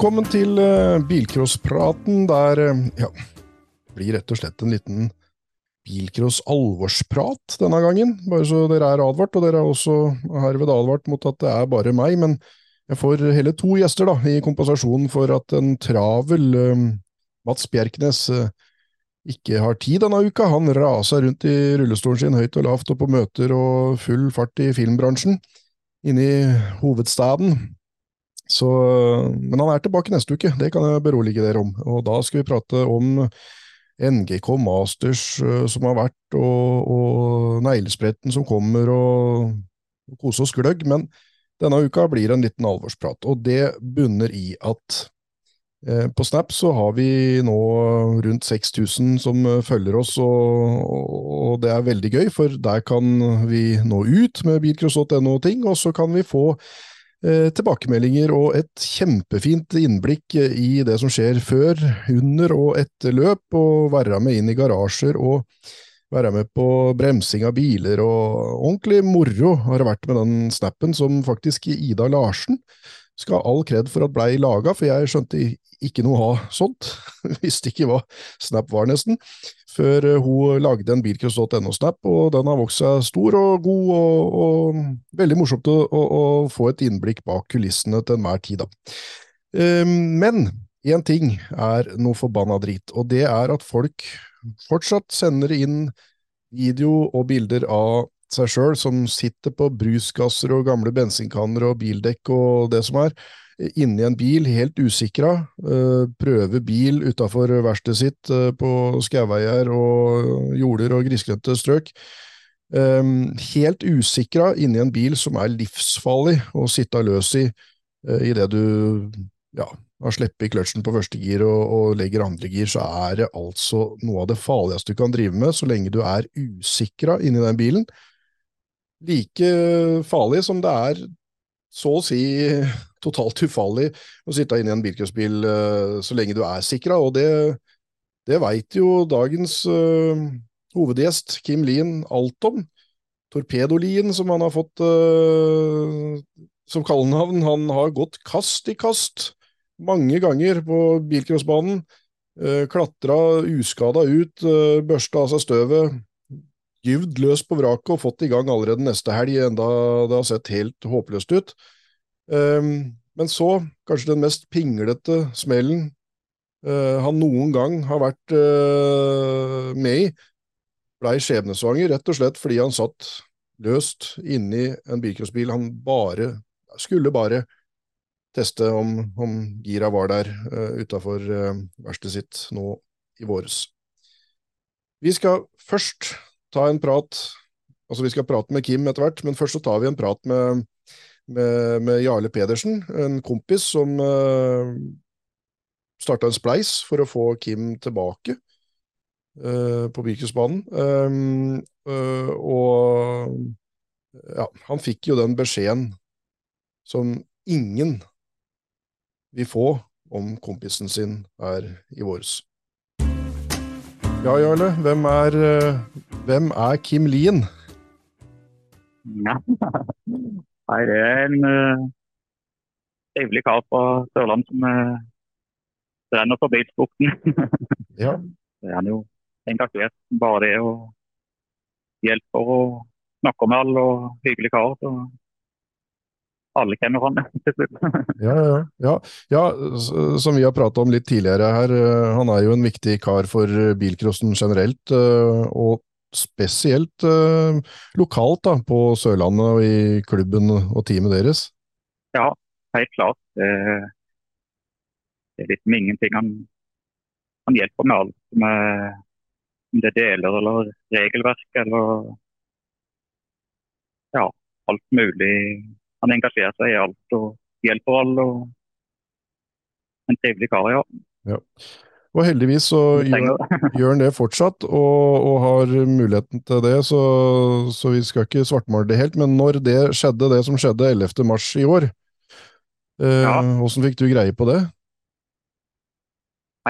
Velkommen til uh, bilcrosspraten, der ja, det blir rett og slett en liten bilcross-alvorsprat denne gangen. Bare så dere er advart, og dere er også herved advart mot at det er bare meg. Men jeg får hele to gjester da, i kompensasjon for at en travel uh, Mats Bjerknes ikke har tid denne uka. Han raser rundt i rullestolen sin høyt og lavt og på møter og full fart i filmbransjen inne i hovedstaden. Så, men han er tilbake neste uke, det kan jeg berolige dere om. Og da skal vi prate om NGK Masters uh, som har vært, og, og neglespretten som kommer, og, og kose oss gløgg. Men denne uka blir en liten alvorsprat, og det bunner i at eh, på Snap så har vi nå rundt 6000 som følger oss, og, og, det er veldig gøy, for der kan vi nå ut med bilcross.no og ting, og så kan vi få Eh, tilbakemeldinger og et kjempefint innblikk i det som skjer før, under og etter løp, og være med inn i garasjer og være med på bremsing av biler og ordentlig moro har det vært med den snappen som faktisk Ida Larsen skal ha all kred for at blei laga, for jeg skjønte ikke noe av sånt. Visste ikke hva Snap var, nesten. Før eh, hun lagde en bilcross.no-snap, og den har vokst seg stor og god, og, og veldig morsomt å, å, å, få et innblikk bak kulissene til enhver tid, da. Um, men én ting er noe forbanna drit, og det er at folk fortsatt sender inn video og bilder av seg sjøl som sitter på brusgasser og gamle bensinkanner og bildekk og det som er, inni en bil, helt usikra. Uh, prøve bil utafor verkstedet sitt uh, på skauveier og jorder og grisgrendte strøk. Um, helt usikra inni en bil som er livsfarlig å sitte løs i uh, idet du ja, har sluppet kløtsjen på første gir og, og, legger andre gir, så er det altså noe av det farligste du kan drive med, så lenge du er usikra inni den bilen. Like farlig som det er så å si totalt ufarlig å sitte inne i en bilcrossbil uh, så lenge du er sikra, og det, det veit jo dagens uh, hovedgjest Kim Lien alt om. Torpedolien, som han har fått uh, som kallenavn, han har gått kast i kast mange ganger på bilcrossbanen. Uh, klatra uskada ut, børsta av seg støvet, gyvd løs på vraket og fått i gang allerede neste helg, enda det har sett helt håpløst ut. Um, men så, kanskje den mest pinglete smellen uh, han noen gang har vært uh, med i, blei skjebnesvanger, rett og slett fordi han satt løst inni en bilcrossbil han bare skulle bare teste om, om gira var der uh, utafor uh, verkstedet sitt nå i våres. Vi skal først ta en prat Altså, vi skal prate med Kim etter hvert, men først så tar vi en prat med med, med Jarle Pedersen, en kompis som uh, eh, starta en spleis for å få Kim tilbake uh, på Birkusbanen. Um, uh, og ja, han fikk jo den beskjeden som ingen vil få om kompisen sin er i våres. Ja, Jarle, hvem er, hvem er Kim Lien? Nei, det er en uh, trivelig kar fra Sørlandet som uh, renner for bilsporten. ja. Det er han jo engasjert. Bare det å hjelpe og snakke med alle og hyggelig kar. Så alle kjenner han til slutt. ja, ja, ja. ja, som vi har pratet om litt tidligere her, eh, han er jo en viktig kar for bilcrossen generelt. Og spesielt eh, lokalt da, på Sørlandet og i klubben og teamet deres? Ja, helt klart. Det, det er liksom ingenting han, han hjelper med alt. Med, om det er deler eller regelverk eller ja, alt mulig. Han engasjerer seg i alt og hjelper alle. og En trivelig kar, ja. ja. Og heldigvis så gjør, gjør han det fortsatt, og, og, har muligheten til det, så, så, vi skal ikke svartmale det helt. Men når det skjedde, det som skjedde 11. mars i år, eh, ja. hvordan fikk du greie på det?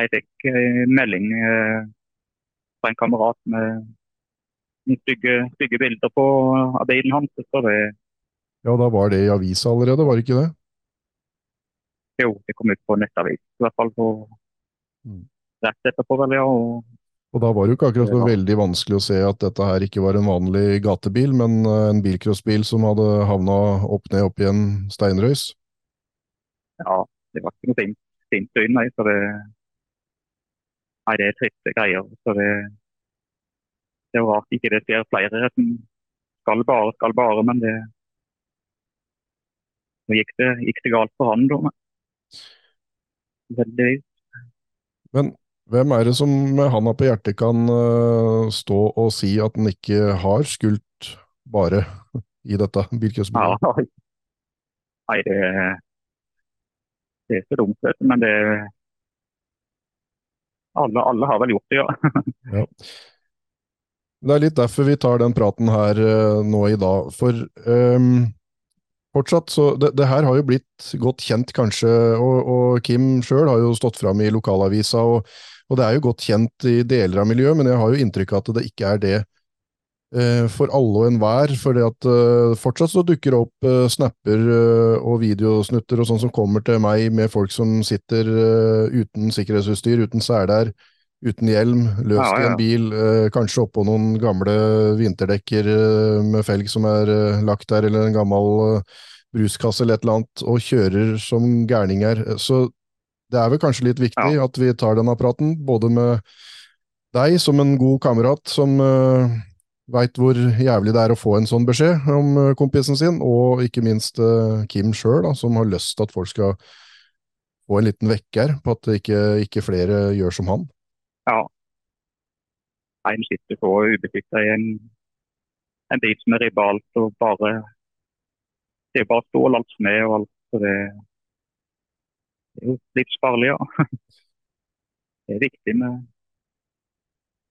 Jeg fikk eh, melding eh, fra en kamerat med stygge, stygge bilder på bilen hans. Så det... Ja, da var det i avisa allerede, var det ikke det? Jo, det kom ut på nettavis, i hvert fall på. Rett etterpå, vel, ja. Og, Og da var det jo ikke akkurat så veldig vanskelig å se at dette her ikke var en vanlig gatebil, men eh, en bilcrossbil som hadde havna opp ned opp i en steinrøys. ja, det var ikke noe fint, fint syn, nei. Så det, nei, det er triste greier. Så det, det er rart ikke det skjer flere som skal bare, skal bare, men det Nå gikk det, gikk det galt for han, da. men Veldig Men hvem er det som med handa på hjertet kan eh, stå og si at han ikke har skult bare i dette Ja, bilcrossbilen? Nei, det, det er så dumt, men det alle, alle har vel gjort det, ja. Det er litt derfor vi tar den praten her eh, nå i dag, for ehm, fortsatt så det, det her har jo blitt godt kjent kanskje, og, og Kim sjøl har jo stått fram i lokalavisa, og, og det er jo godt kjent i deler av miljøet, men jeg har jo inntrykk av at det ikke er det eh, for alle og enhver, for uh, fortsatt så dukker det opp eh, snapper eh, og videosnutter og sånn som kommer til meg med folk som sitter eh, uten sikkerhetsutstyr, uten seler, uten hjelm, løst Ja, i ja. en bil, eh, kanskje oppå noen gamle vinterdekker eh, med felg som er eh, lagt der, eller en gammel eh, bruskasse eller et eller annet, og kjører som gærninger. Så det er vel kanskje litt viktig at vi tar denne praten, både med deg som en god kamerat som uh, veit hvor jævlig det er å få en sånn beskjed om uh, kompisen sin, og ikke minst uh, Kim sjøl, som har lyst til at folk skal få en liten vekker på at ikke, ikke flere gjør som han. Ja. En sitter så ubeskytta i en, en bit som er ribbalt og bare Det er bare stål alt som er og alt. Så det, det er jo livsfarlig, ja. Det er viktig med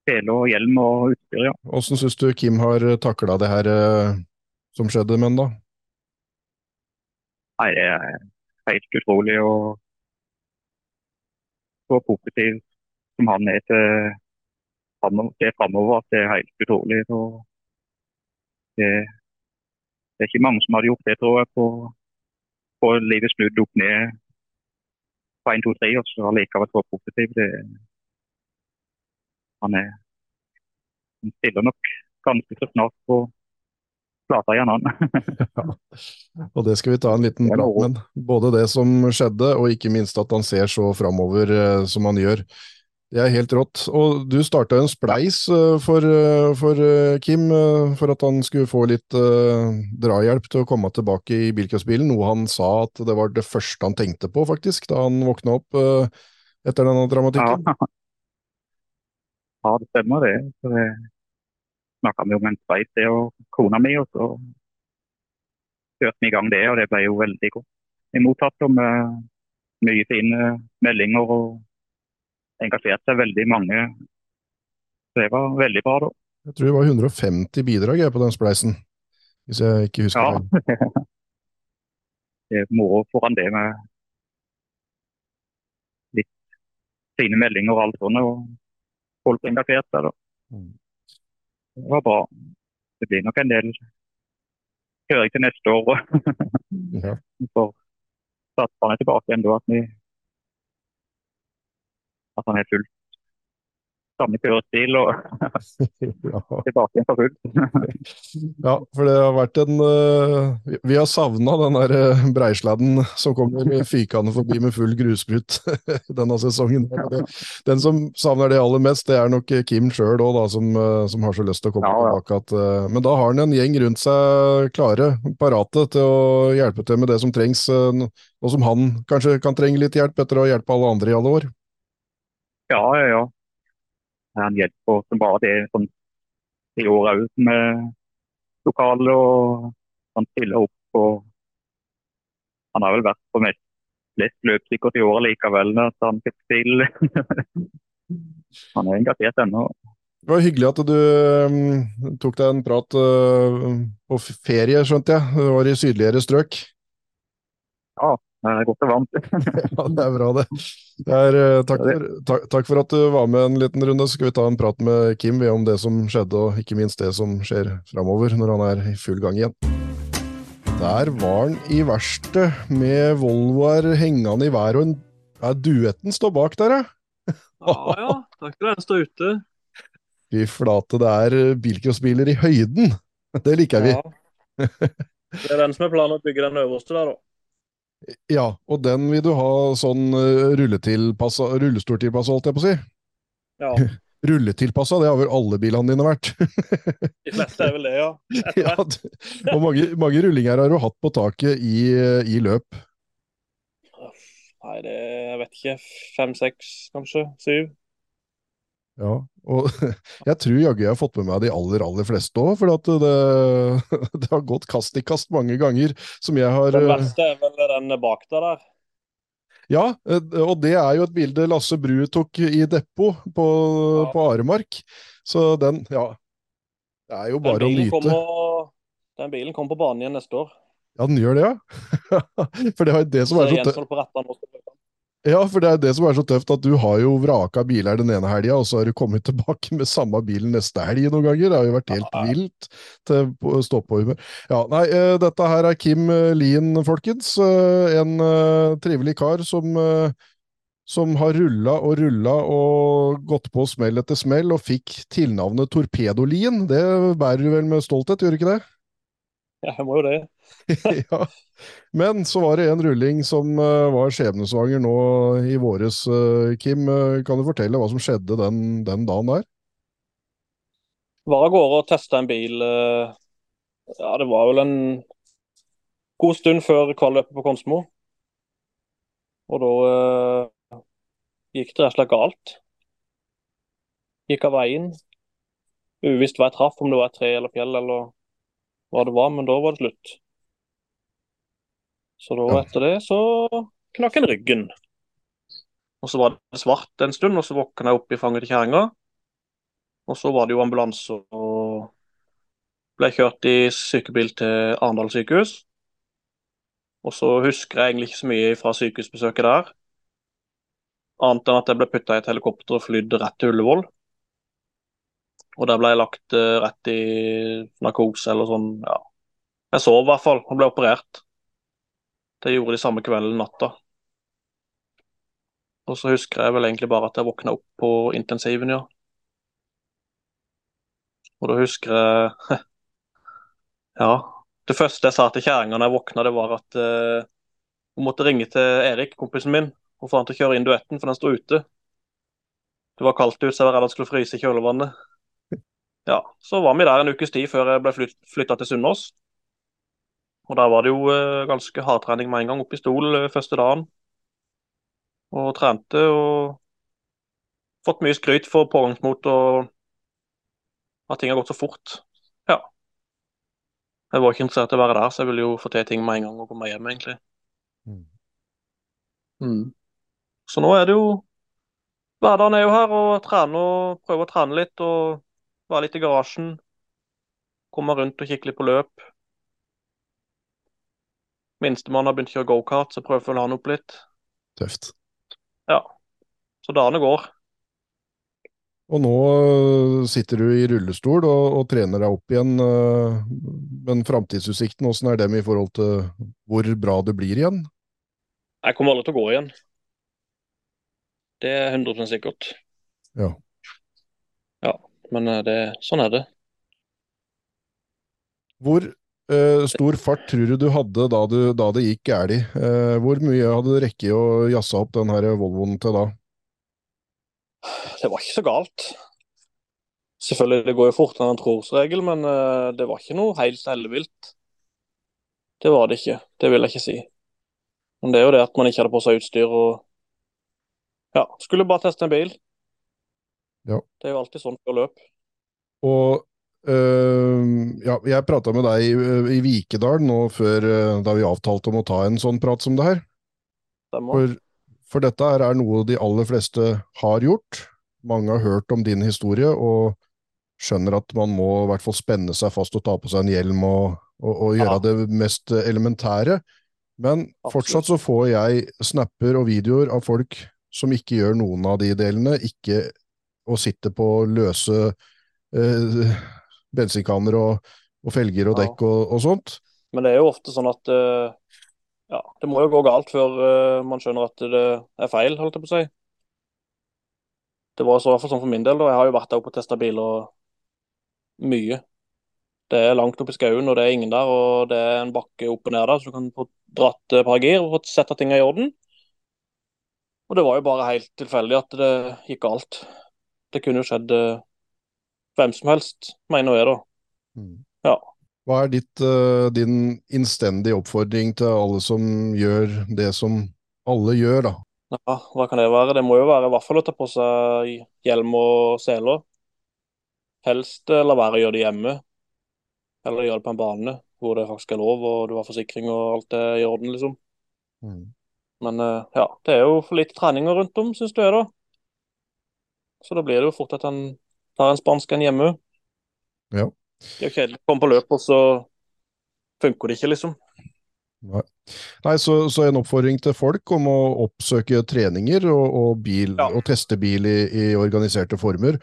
sele og hjelm og utstyr, ja. Åssen syns du Kim har takla det her eh, som skjedde med han da? Nei, det er helt utrolig og så positiv som han er til framo- framover, at det er helt utrolig. Så det, det er ikke mange som hadde gjort det, tror jeg, på, på livet snudd opp ned på 1, 2, 3, og så allikevel så positiv. Det, han er han stiller nok ganske så snart på plata igjen, han. Og det skal vi ta en liten prat med. Både det som skjedde, og ikke minst at han ser så framover eh, som han gjør. Det er helt rått. Og du starta en spleis eh, for, eh, for eh, Kim, for at han skulle få litt drahjelp til å komme tilbake i bilcrossbilen, noe han sa at det var det første han tenkte på, faktisk, da han våkna opp etter denne Ja. dramatikken. ja, det stemmer det. Så det snakka vi om en sveis, det og kona mi, og så kjørte vi i gang det, og det ble jo veldig godt mottatt. Og med mye fine meldinger og engasjerte seg veldig mange. Så det var veldig bra, da. Jeg tror det var 150 bidrag på den spleisen, hvis jeg ikke husker Ja. Det er moro foran det med litt fine meldinger og alt sånt. Og folk engasjerte seg, da. Mm. Det var bra. Det blir nok en del kjøring til neste år. Ja. Vi får satse han er tilbake igjen da, at, vi, han er fullt samme kjørestil og tilbake igjen for fullt. Ja, for det har vært en uh, vi- har savna den der øh, breisladden som kommer fykende forbi med full grusprut denne sesongen. Den som savner det aller mest, det er nok Kim sjøl òg, som, som har så lyst til å komme Ja, ja. tilbake. At, uh, men da har han en gjeng rundt seg klare, parate til å hjelpe til med det som trengs, Uh, og som han kanskje kan trenge litt hjelp etter å hjelpe alle andre i alle år. Ja, ja, ja. Han hjelper som bare det sånn, i år òg med lokalet. og Han stiller opp og Han har vel vært på mest flest løp sikkert i år likevel. at han fikk til. han er engasjert ennå. Det var hyggelig at du tok deg en prat øh, på ferie, skjønte jeg. Du var i sydligere strøk. Det er godt og varmt. Ja, det er bra, det. det er, eh, takk, for, takk, takk for at du var med en liten runde. Så skal vi ta en prat med Kim vi, om det som skjedde, og ikke minst det som skjer framover når han er i full gang igjen. Der var han i verkstedet med Volvoer hengende i været, og en, ja, duetten står bak der, ja. Ja ja, takk for den står ute. Fy flate, det er eh, bilcrossbiler i høyden. Det liker vi. Ja. Det er den som er planen å bygge den øverste der, da. Ja, og den vil du ha sånn eh, rulletilpassa, rullestoltilpassa, holdt jeg på å si. Ja, Rulletilpassa, det har vel alle bilene dine vært. de fleste er vel det, ja. Ja, og mange, mange rullinger har du hatt på taket i, eh, i løp. Nei, det jeg vet ikke. Fem, seks, kanskje. Syv. Ja, og jeg tror jaggu jeg har fått med meg de aller, aller fleste òg, for det, det har gått kast i kast mange ganger som jeg har Den eh, verste er vel den bak deg der. Ja, eh, og det er jo et bilde Lasse Bru tok i depot på, Ja. på Aremark. Så den, ja Det er jo bare å nyte. kommer, den bilen kommer på banen igjen neste år. Ja, den gjør det, ja. For det er det som Så er så Ja, for det er det som er så tøft, at du har jo vraka biler den ene helga, og så har du kommet tilbake med samme bilen neste helg noen ganger. Det har jo vært helt Ja. vilt til å stå-på-humør. Ja, nei, eh, dette her er Kim eh, Lien, folkens. Eh, En trivelig kar som som har rulla og rulla og gått på smell etter smell, og fikk tilnavnet Torpedolien. Det bærer du vel med stolthet, gjør du ikke det? Ja, jeg må jo det. ja. Men så var det en rulling som eh, var skjebnesvanger nå i våres. eh, Kim, eh, kan du fortelle hva som skjedde den, den dagen der? Var av gårde og testa en bil. Ja, det var vel en god stund før kvalløpet på Konsmo. Og da eh, gikk det rett og slett galt. Gikk av veien. Uvisst hva jeg traff, om det var et tre eller fjell eller hva det var, men da var det slutt. Så da etter det så knakk en ryggen. Og så var det svart en stund, og så våkna jeg opp i fanget til kjerringa. Og så var det jo ambulanse og ble kjørt i sykebil til Arendal sykehus. Og så husker jeg egentlig ikke så mye fra sykehusbesøket der. Annet enn at jeg ble putta i et helikopter og flydd rett til Ullevål. Og der ble jeg lagt eh, rett i narkose eller sånn, ja. Jeg sov i hvert fall og ble operert. Det gjorde de samme kvelden natta. Og så husker jeg vel egentlig bare at jeg våkna opp på intensiven, ja. Og da husker jeg Ja. Det første jeg sa til kjerringa når jeg våkna, det var at uh, hun måtte ringe til Erik, kompisen min, og få han til å kjøre inn duetten, for den sto ute. Det var kaldt ute, så jeg var redd han skulle fryse i kjølvannet. Ja, Så var vi der en ukes tid før jeg ble flyt flytta til Sunnaas. Og der var det jo eh, ganske hardtrening med en gang, opp i stol eh, første dagen. Og trente og fått mye skryt for pågangsmot og at ting har gått så fort. Ja. Jeg var ikke interessert i å være der, så jeg ville jo få til ting med en gang og komme hjem, egentlig. Mm. Mm. Så nå er det jo Hverdagen er jo her og trene og prøve å trene litt og være litt i garasjen. Komme rundt og kikke litt på løp. Minstemann har begynt å kjøre gokart, så prøver å følge han opp litt. Tøft. Ja. Så dagene går. Og nå øh, sitter du i rullestol og, og trener deg opp igjen. øh, Men framtidsutsikten, åssen er dem i forhold til hvor bra du blir igjen? Jeg kommer aldri til å gå igjen. Det er 100% sikkert. Ja. Ja, men eh, det, sånn er det. Hvor øh, stor fart tror du du hadde da, du, da det gikk galt? hvor mye hadde du rekket å jazze opp den her Volvoen til da? Det var ikke så galt. Selvfølgelig, det går jo fortere enn en tror som regel, men uh, det var ikke noe helt ellevilt. Det var det ikke. Det vil jeg ikke si. Men det er jo det at man ikke hadde på seg utstyr og Ja, skulle bare teste en bil. Ja. Det er jo alltid sånn før løp. Og øh, ja, jeg prata med deg i, i Vikedal nå før uh, da vi avtalte om å ta en sånn prat som det her. For, for dette er noe de aller fleste har gjort. Mange har hørt om din historie og skjønner at man må i hvert fall spenne seg fast og ta på seg en hjelm og, og, og gjøre Ja. det mest elementære. Men Absolutt. fortsatt så får jeg snapper og videoer av folk som ikke gjør noen av de delene, ikke å sitte på løse eh, bensinkanner og, og felger og dekk og, og sånt. Men det er jo ofte sånn at uh, ja, det må jo gå galt før uh, man skjønner at det er feil, holdt jeg på å si. Det var så, i hvert fall sånn for min del. da. Jeg har jo vært der oppe og testa biler mye. Det er langt oppe i skauen, og det er ingen der. Og det er en bakke opp og ned der, så du kan få dratt et par gir og fått sette ting i orden. Og det var jo bare helt tilfeldig at det gikk galt. Det kunne jo skjedd uh, hvem som helst, mener jeg da. Mm. Ja. Hva er ditt, uh, din innstendige oppfordring til alle som gjør det som alle gjør, da? Ja, hva kan det være? Det må jo være i hvert fall å ta på seg hjelm og seler. Helst uh, la være å gjøre det hjemme, eller gjøre det på en bane hvor det faktisk er lov, og du har forsikring og alt er i orden, liksom. Mm. Men uh, ja, det er jo for lite treninger rundt om, syns du er da. Så da blir det jo fort at han tar en spansk en hjemme. Ja. Det er jo kjedelig å komme på løp, og så funker det ikke, liksom. Nei, Nei så, så, en oppfordring til folk om å oppsøke treninger og, og, bil, ja. og teste bil i, i organiserte former.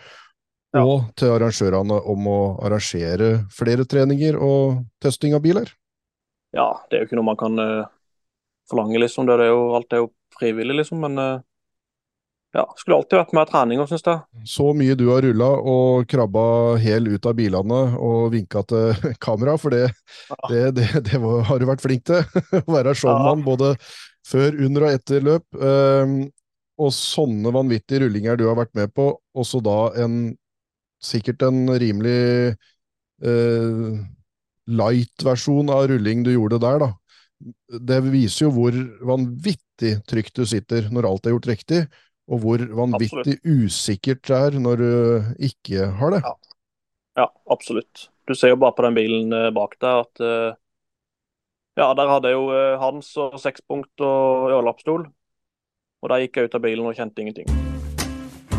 Ja. Og til arrangørene om å arrangere flere treninger og testing av biler. Ja, det er jo ikke noe man kan uh, forlange, liksom. Det er jo, alt er jo frivillig, liksom. Men uh, ja, skulle alltid vært mer trening syns jeg. Så mye du har rulla og krabba hel ut av bilene og vinka til kamera, for det, ja. det, det, det var, har du vært flink til. Å være showman ja. både før, under og etter løp. Um, og sånne vanvittige rullinger du har vært med på, også da en sikkert en rimelig uh, light versjon av rulling du gjorde der, da. Det viser jo hvor vanvittig trygt du sitter når alt er gjort riktig og hvor vanvittig absolutt. usikkert det er når du ikke har det. Ja. ja. absolutt. Du ser jo bare på den bilen eh, bak deg at eh, ja, der hadde jeg jo eh, Hans og sekspunkt og ørelappstol. Og der gikk jeg ut av bilen og kjente ingenting.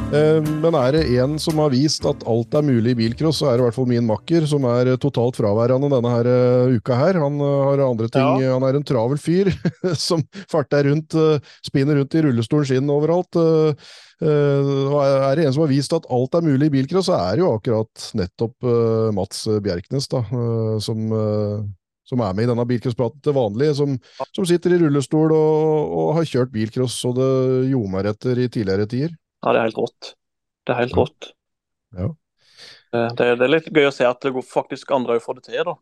Eh, men er det en som har vist at alt er mulig i bilcross, så er det i hvert fall min makker, som er totalt fraværende denne her eh, uka her. Han eh, har andre ting ja. Han er en travel fyr som farter rundt, spinner rundt i rullestolen sin overalt. Er det en som har vist at alt er mulig i bilcross, så er det jo akkurat nettopp Mats Bjerknes, da, som som er med i denne bilcrosspraten til vanlig, som, som, sitter i rullestol og, og har kjørt bilcross så det ljomer etter i tidligere tider. Ja, det er helt rått. Det er helt rått. Ja. Eh, det, det, er litt gøy å se at det går faktisk andre òg får det til. da.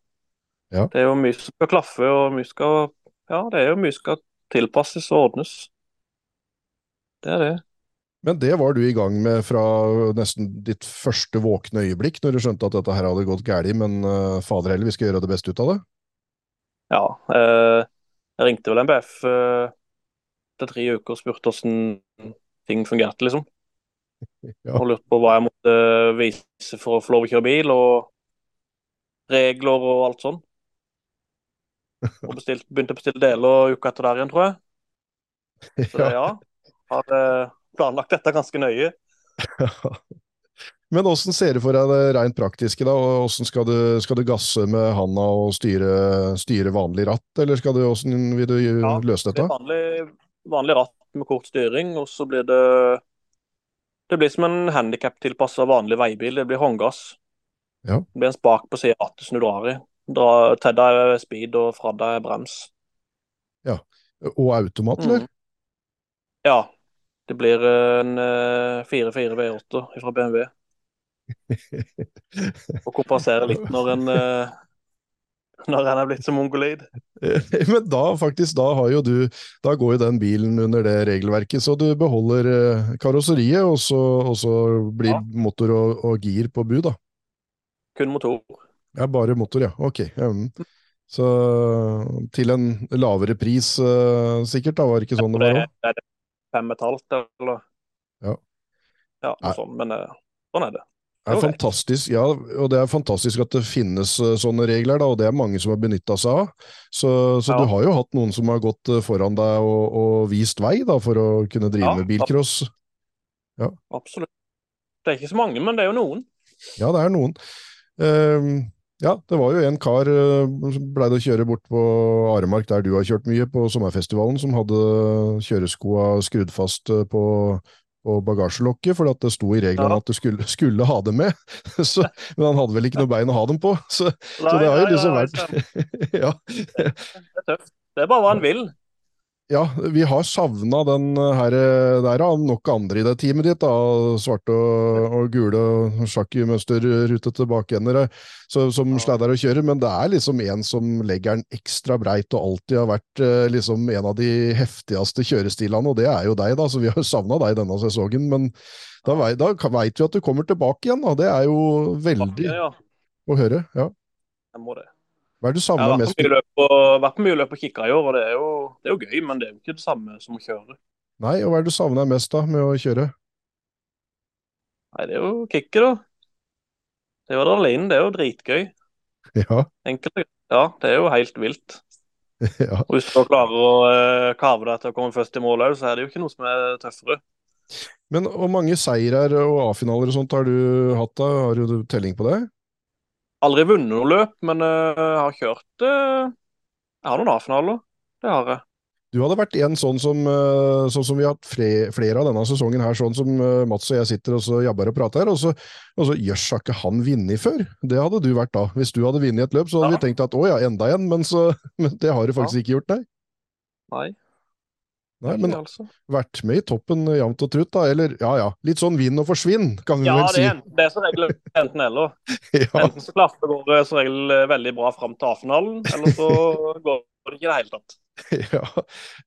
Ja. Det er jo mye som skal klaffe, og mye skal ja, det er jo mye skal tilpasses og ordnes. Det er det. Men det var du i gang med fra nesten ditt første våkne øyeblikk, når du skjønte at dette her hadde gått galt, men uh, fader heller, vi skal gjøre det beste ut av det? Ja. Eh, jeg ringte vel MBF eh, til tre uker og spurte hvordan ting fungerte, liksom. Ja. Og lurte på hva jeg måtte vise for å få lov å kjøre bil, og regler og alt sånn. Og bestilt, begynte å bestille deler uka etter der igjen, tror jeg. Så ja, ja har planlagt dette ganske nøye. Men åssen ser du for deg det rent praktiske, da? Åssen skal, skal, du gasse med handa og styre, styre vanlig ratt, eller skal du, hvordan vil du ja, løse dette? Det Vanlig, vanlig ratt med kort styring, og så blir det Det blir som en handikap-tilpassa vanlig veibil. Det blir håndgass. Ja. Det blir en spak på siden av rattet som du drar i. Dra, til deg er speed, og fra deg er brems. Ja. Og automat, eller? Mm. Ja. Det blir en 4-4 uh, V8 fra BMW. Og kompensere litt når en uh, når han er blitt så mongoleid. Men da faktisk, da har jo du Da går jo den bilen under det regelverket, så du beholder eh, karosseriet, og så, og så blir ja. motor og, og, gir på bu, da? Kun motor. Ja, bare motor, ja. Ok. Um, så til en lavere pris, uh, sikkert, da? Var det ikke sånn det var òg? Det er fem og et halvt, eller? Ja. Ja, noe sånt. Men uh, sånn er det. Det er fantastisk, ja, og det er fantastisk at det finnes uh, sånne regler, da, og det er mange som har benytta seg av. Så, så ja. du har jo hatt noen som har gått uh, foran deg og, og, vist vei da, for å kunne drive ja, med bilcross. Ja. Absolutt. Det er ikke så mange, men det er jo noen. Ja, det er noen. Um, ja, det var jo en kar som som pleide å kjøre bort på Aremark, der du har kjørt mye, på sommerfestivalen, som hadde kjøreskoa skrudd fast på på bagasjelokket, for det sto i reglene Ja. at du skulle, skulle ha dem med. Så, men han hadde vel ikke noe bein å ha dem på. Så, så det har jo liksom vært ja, Det er tøft. Det er bare hva han vil. Ja, vi har savna den her eh, Der er nok andre i det teamet ditt. da, Svarte og, og gule og sjakkmønsterrutete bakendere eh, så, som Ja. sladder og kjører, men det er liksom en som legger den ekstra breit og alltid har vært eh, liksom en av de heftigste kjørestilene, og det er jo deg, da. Så vi har savna deg denne sesongen, men da, vei- da veit vi at du kommer tilbake igjen, da. Det er jo veldig Ja, å høre. Ja. jeg må det. Hva er det du Jeg savner har vært mest? på mye løp og, vært mye løp og kikka i år, og det er, jo, det er jo gøy, men det er jo ikke det samme som å kjøre. Nei, og hva er det du savner mest da med å kjøre? Nei, det er jo kicket, da. Det er jo adrenalin. Det er jo dritgøy. Ja, Enkelt. Ja, det er jo helt vilt. ja. Og hvis du klarer å eh, kave deg til å komme først i mål òg, så er det jo ikke noe som er tøffere. Men hvor mange seirer og A-finaler og sånt har du hatt da? Har du telling på det? Aldri vunnet noe løp, men uh, har kjørt eh, Jeg har noen A-finaler. Det har jeg. Du hadde vært en sånn som, eh, sånn som vi har hatt flere av denne sesongen her, sånn som eh, Mats og jeg sitter og så jabber og prater, og så, og så jøss, har ikke han vunnet før? Det hadde du vært da. Hvis du hadde vunnet et løp, så hadde Ja. vi tenkt at å ja, enda en, men, så, men det har du faktisk ikke gjort, nei. Nei, Nei, Men altså. vært med i toppen jevnt og trutt, da. Eller ja ja, litt sånn vinn og forsvinn, kan vi Ja, vel si. Ja, det er som regel enten eller. ja, Enten så klaffer det går som regel eh, veldig bra fram til A-finalen, eller så går det ikke i det hele tatt. ja,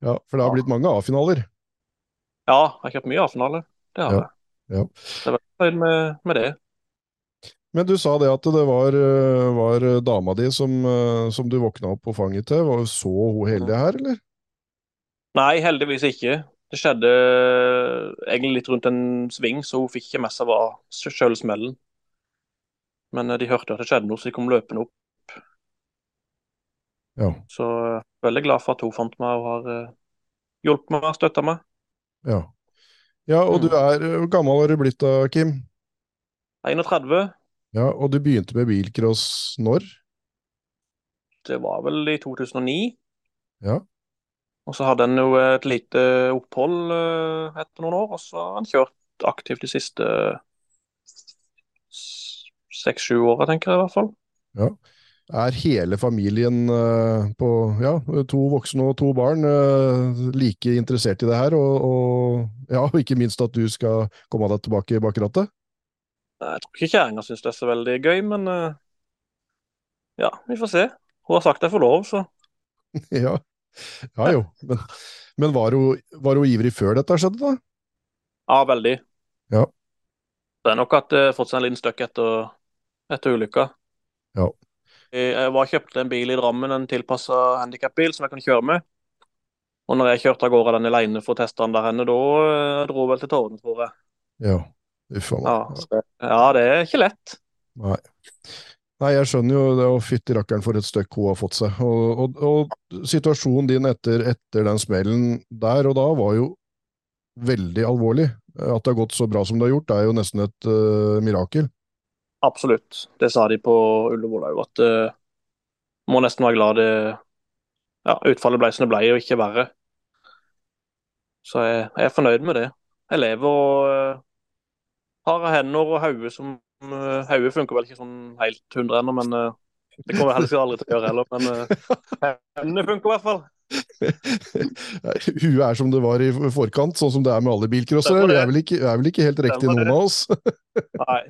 ja, for det har blitt mange A-finaler. Ja, jeg har kjøpt mye A-finale. Det har jeg. ja. Så jeg er veldig fornøyd med, med det. Men du sa det at det var, eh, var dama di som, eh, som du våkna opp på fanget til. Var- Så hun heldig her, eller? Nei, heldigvis ikke. Det skjedde eh, egentlig litt rundt en sving, så hun fikk ikke med seg hva sjøl smellen. Men eh, de hørte at det skjedde noe, så de kom løpende opp. Ja. Så eh, veldig glad for at hun fant meg og har hjulpet meg og støtta meg. Ja, ja og du Mm. er Hvor gammel har du blitt da, Kim? 31, Ja, Og du begynte med bilcross når? det var vel i 2009. Ja. Og så hadde han jo et lite opphold eh, etter noen år, og så har han kjørt aktivt de siste seks-sju åra, tenker jeg i hvert fall. Ja. Er hele familien eh, på ja, to voksne og to barn eh, like interessert i det her? Og, og ja, ikke minst at du skal komme deg tilbake bak rattet? Jeg tror ikke kjerringa syns det er så veldig gøy, men ja, vi får se. Hun har sagt jeg får lov, så Ja, ja jo. Men, men var, hun, var hun ivrig før dette skjedde, da? ja, veldig. Ja. Det er nok at det fått seg en liten støkk etter, etter ulykka. Ja. Jeg var kjøpte en bil i Drammen, en tilpassa handikapbil som jeg kunne kjøre med. Og når jeg kjørte av gårde den alene for å teste den der henne, da eh, dro hun vel til tårene, tror jeg. Ja. Uff a meg. ja, det er ikke lett. Nei. Nei, jeg skjønner jo det, og fytti rakkeren for et støkk hun har fått seg. Og, og, og situasjonen din etter, etter den smellen der og da var jo veldig alvorlig. At det har gått så bra som det har gjort, det er jo nesten et uh, mirakel. Absolutt. Det sa de på Ullevål òg, at uh, må nesten være glad det ja, utfallet ble som det ble, og ikke verre. Så jeg, jeg er fornøyd med det. Jeg lever og uh, har hender og hode som Hodet funker vel ikke sånn helt hundre ennå, men uh, det kommer jeg helst aldri til å gjøre heller. Men hendene funker i hvert fall. Huet er som det var i forkant, sånn som det er med alle bilcrossere. Det. er vel ikke, er vel ikke helt riktig, noen av oss. Nei,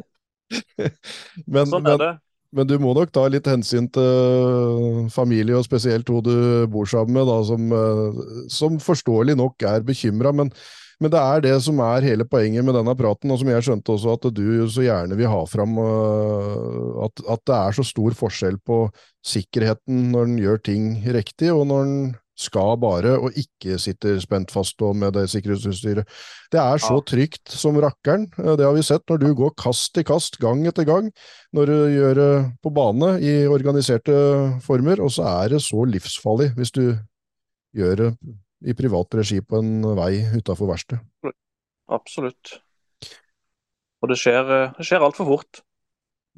Men, sånn er men, det. men du må nok ta litt hensyn til familie, og spesielt hun du bor sammen med, da, som, eh, som forståelig nok er bekymra. Men, men det er det som er hele poenget med denne praten, og som jeg skjønte også at du så gjerne vil ha fram eh, at, at det er så stor forskjell på sikkerheten når en gjør ting riktig, og når en skal bare og ikke sitter spent fast og med det sikkerhetsutstyret. Det er så trygt som rakkeren. Eh, Det har vi sett når du går kast i kast, gang etter gang, når du gjør det på bane i organiserte former, og så er det så livsfarlig hvis du gjør det i privat regi på en vei utafor verkstedet. Absolutt. Og det skjer, uh, det skjer altfor fort.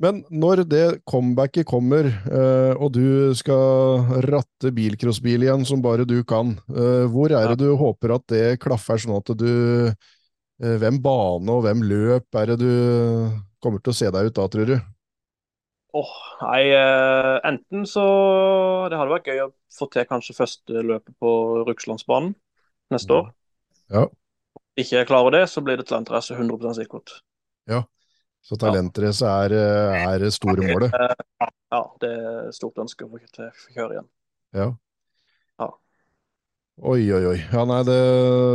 Men når det comebacket kommer, eh, og du skal ratte bilcrossbil igjen som bare du kan, eh, hvor er det du håper at det klaffer, sånn at du Eh, hvem bane og hvem løp er det du kommer til å se deg ut da, tror du? Åh, nei, eh, enten så Det hadde vært gøy å få til kanskje første løpet på Rugslandsbanen neste år. Ja. Ikke jeg klarer det, så blir det talentrace 100% sikkert. Ja, så talentrace er, eh, er store målet. Ja, det er stort ønske å få kjøre igjen. Ja. Ja. Oi, oi, oi. Ja, nei, det,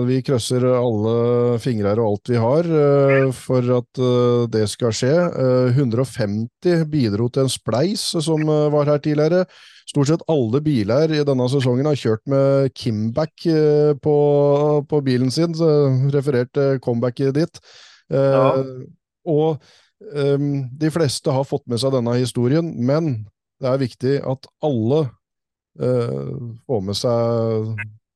vi krøsser alle fingrer og alt vi har uh, for at uh, det skal skje. Uh, 150 bidro til en spleis som eh, var her tidligere. Stort sett alle biler i denne sesongen har kjørt med Kimback eh, på, på bilen sin, så referert til comebacket ditt. Eh, Ja. Og um, de fleste har fått med seg denne historien, men det er viktig at alle eh, får med seg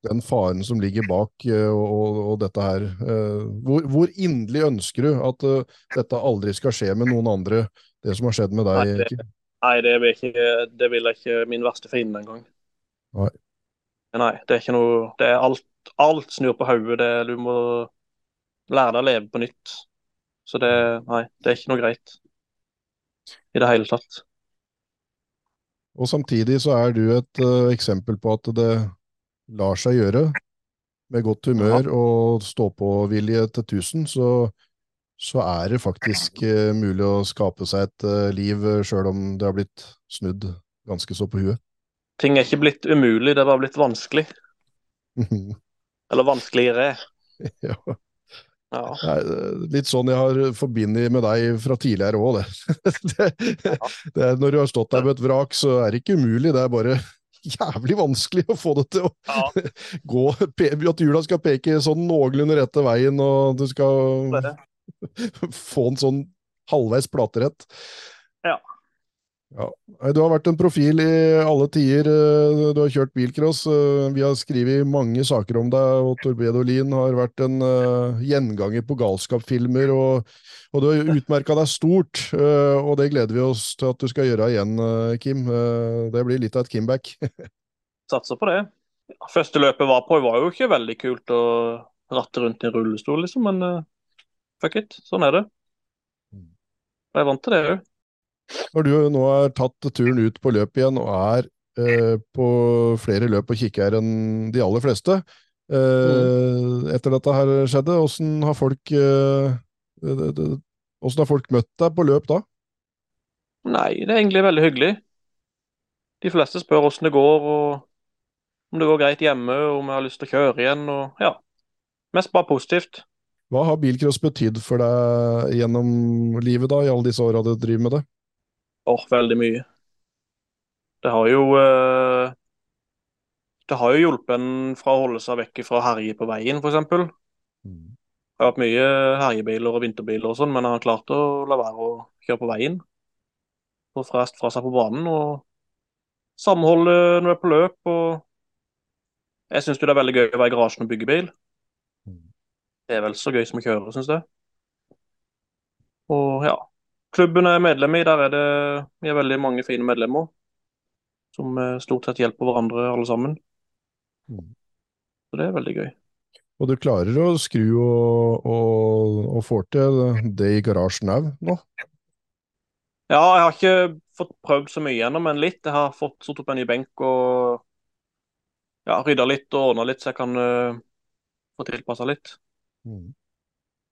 den faren som ligger bak eh, og, og, dette her. Eh, hvor, hvor inderlig ønsker du at eh, dette aldri skal skje med noen andre, det som har skjedd med deg? Nei, det- Nei, det vil, ikke, det vil ikke min verste fiende engang. Nei. Nei, det er ikke noe Det er alt, alt snur på hodet. Du må lære deg å leve på nytt. Så det Nei, det er ikke noe greit i det hele tatt. Og samtidig så er du et uh, eksempel på at det lar seg gjøre med godt humør og stå-på-vilje til tusen, så, så er det faktisk eh, mulig å skape seg et eh, liv uh, sjøl om det har blitt snudd ganske så på huet. Ting er ikke blitt umulig, det var blitt vanskelig. Eller vanskeligere. ja. Ja. Nei, eh, litt sånn jeg har forbindet med deg fra tidligere òg, det. det, det er, når du har stått der med et vrak, så er det ikke umulig, det er bare jævlig vanskelig å få det til å Ja. gå At hjula skal peke sånn noenlunde rette veien, og du skal få den sånn halvveis platerett. Ja. Ja. Du har vært en profil i alle tider. eh, Du har kjørt bilcross. eh, Vi har skrevet mange saker om deg, og Torbedolin har vært en eh, gjenganger på galskapfilmer. Og, og du har utmerka deg stort, og det gleder vi oss til at du skal gjøre igjen, Kim. Det blir litt av et Kimback. Satser på det. Første løpet var på, var jo ikke veldig kult å ratte rundt i en rullestol, liksom, men fuck it. Sånn er det. Og jeg er vant til det òg. Når du nå har tatt turen ut på løp igjen og er eh, på flere løp og kikker enn de aller fleste, eh, etter dette her skjedde, åssen har folk eh, det- det- Åssen har folk møtt deg på løp da? Nei, det er egentlig veldig hyggelig. De fleste spør hvordan det går, og om det går greit hjemme, og om jeg har lyst til å kjøre igjen, og ja. Mest bare positivt. Hva har bilcross betydd for deg gjennom livet, da, i alle disse åra du driver med det? Åh, veldig mye. Det har jo eh, Det har jo hjulpet en fra å holde seg vekk fra å herje på veien, f.eks. Det har vært mye herjebiler og vinterbiler og sånn, men jeg har klart å la være å kjøre på veien. Og fra, fra seg på banen og samholde når du er på løp. og Jeg syns det er veldig gøy å være i garasjen og bygge bil. Det er vel så gøy som å kjøre, syns jeg. Og ja. Klubben jeg er medlem i, der er det vi er veldig mange fine medlemmer. Som eh, stort sett hjelper hverandre alle sammen. Mm. Så det er veldig gøy. Og du klarer å skru og, og, og får til det i garasjen òg nå? Ja, jeg har ikke fått prøvd så mye ennå, men litt. Jeg har fått satt opp en ny benk og ja, rydda litt og ordna litt, så jeg kan uh, få tilpassa litt.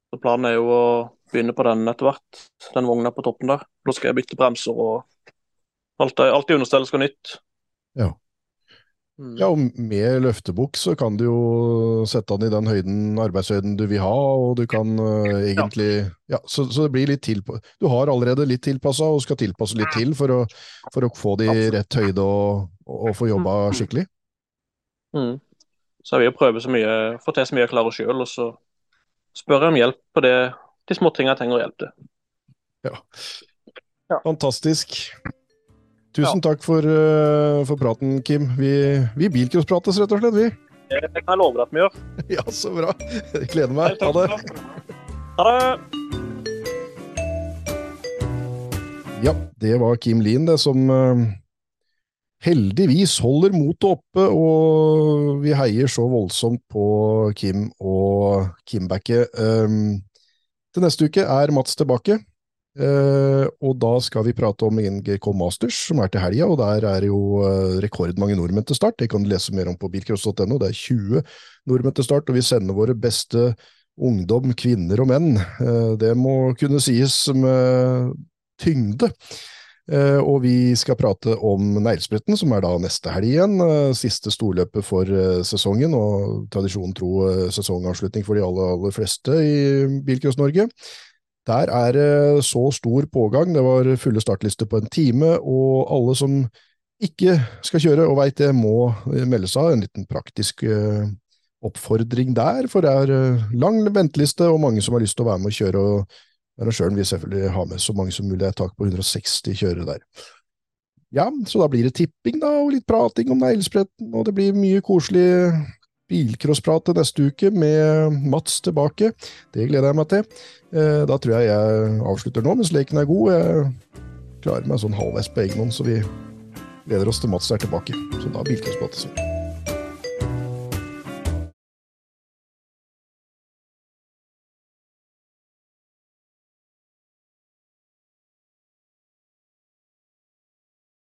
Så Planen er jo å begynne på den etter hvert, den vogna på toppen der. Da skal jeg bytte bremser og alt, det alt i understellet skal nytt. Ja. Mm. Ja, og med løftebukk så kan du jo sette den i den høyden, arbeidshøyden du vil ha, og du kan uh, egentlig Ja, så, så det blir litt tilpa... Du har allerede litt tilpassa, og skal tilpasse litt til for å, for å få det i rett høyde og, og få jobba skikkelig. Mm. Så jeg vil prøve så mye, få til så mye jeg klarer sjøl, og så spør jeg om hjelp på det, de småtingene jeg trenger hjelp til. Ja. Fantastisk. Tusen takk for, uh, for praten, Kim. Vi, vi bilcrossprates, rett og slett, vi. Det kan jeg love at vi gjør. Ja, så bra. Jeg gleder meg. Ha det. Ha det. Ja, det var Kim Lien det som, uh, heldigvis holder motet oppe, og vi heier så voldsomt på Kim og Kimbacket. Um, til neste uke er Mats tilbake. Uh, og da skal vi prate om NGK Masters, som er til helga, og der er jo uh, rekordmange nordmenn til start. Det kan du lese mer om på bilcross.no. Det er 20 nordmenn til start, og vi sender våre beste ungdom, kvinner og menn. Uh, det må kunne sies med tyngde. Uh, og vi skal prate om Neglespretten, som er da neste helg igjen. Uh, siste storløpet for uh, sesongen, og tradisjonen tro sesongavslutning for de aller, aller fleste i Bilcross-Norge. Der er det så stor pågang. Det var fulle startlister på en time, og alle som ikke skal kjøre og veit det, må melde seg. En liten praktisk oppfordring der, for det er lang venteliste og mange som har lyst til å være med og kjøre. og Arrangøren vil selvfølgelig ha med så mange som mulig. Det er tak på 160 kjørere der. Ja, så da blir det tipping da, og litt prating om neglespretten, og det blir mye koselig bilcrossprat neste uke med Mats tilbake. Det gleder jeg meg til. Eh, da tror jeg jeg avslutter nå, mens leken er god. Jeg klarer meg sånn halvveis på egen hånd, så vi gleder oss til Mats er tilbake. Så da bilcrossprat.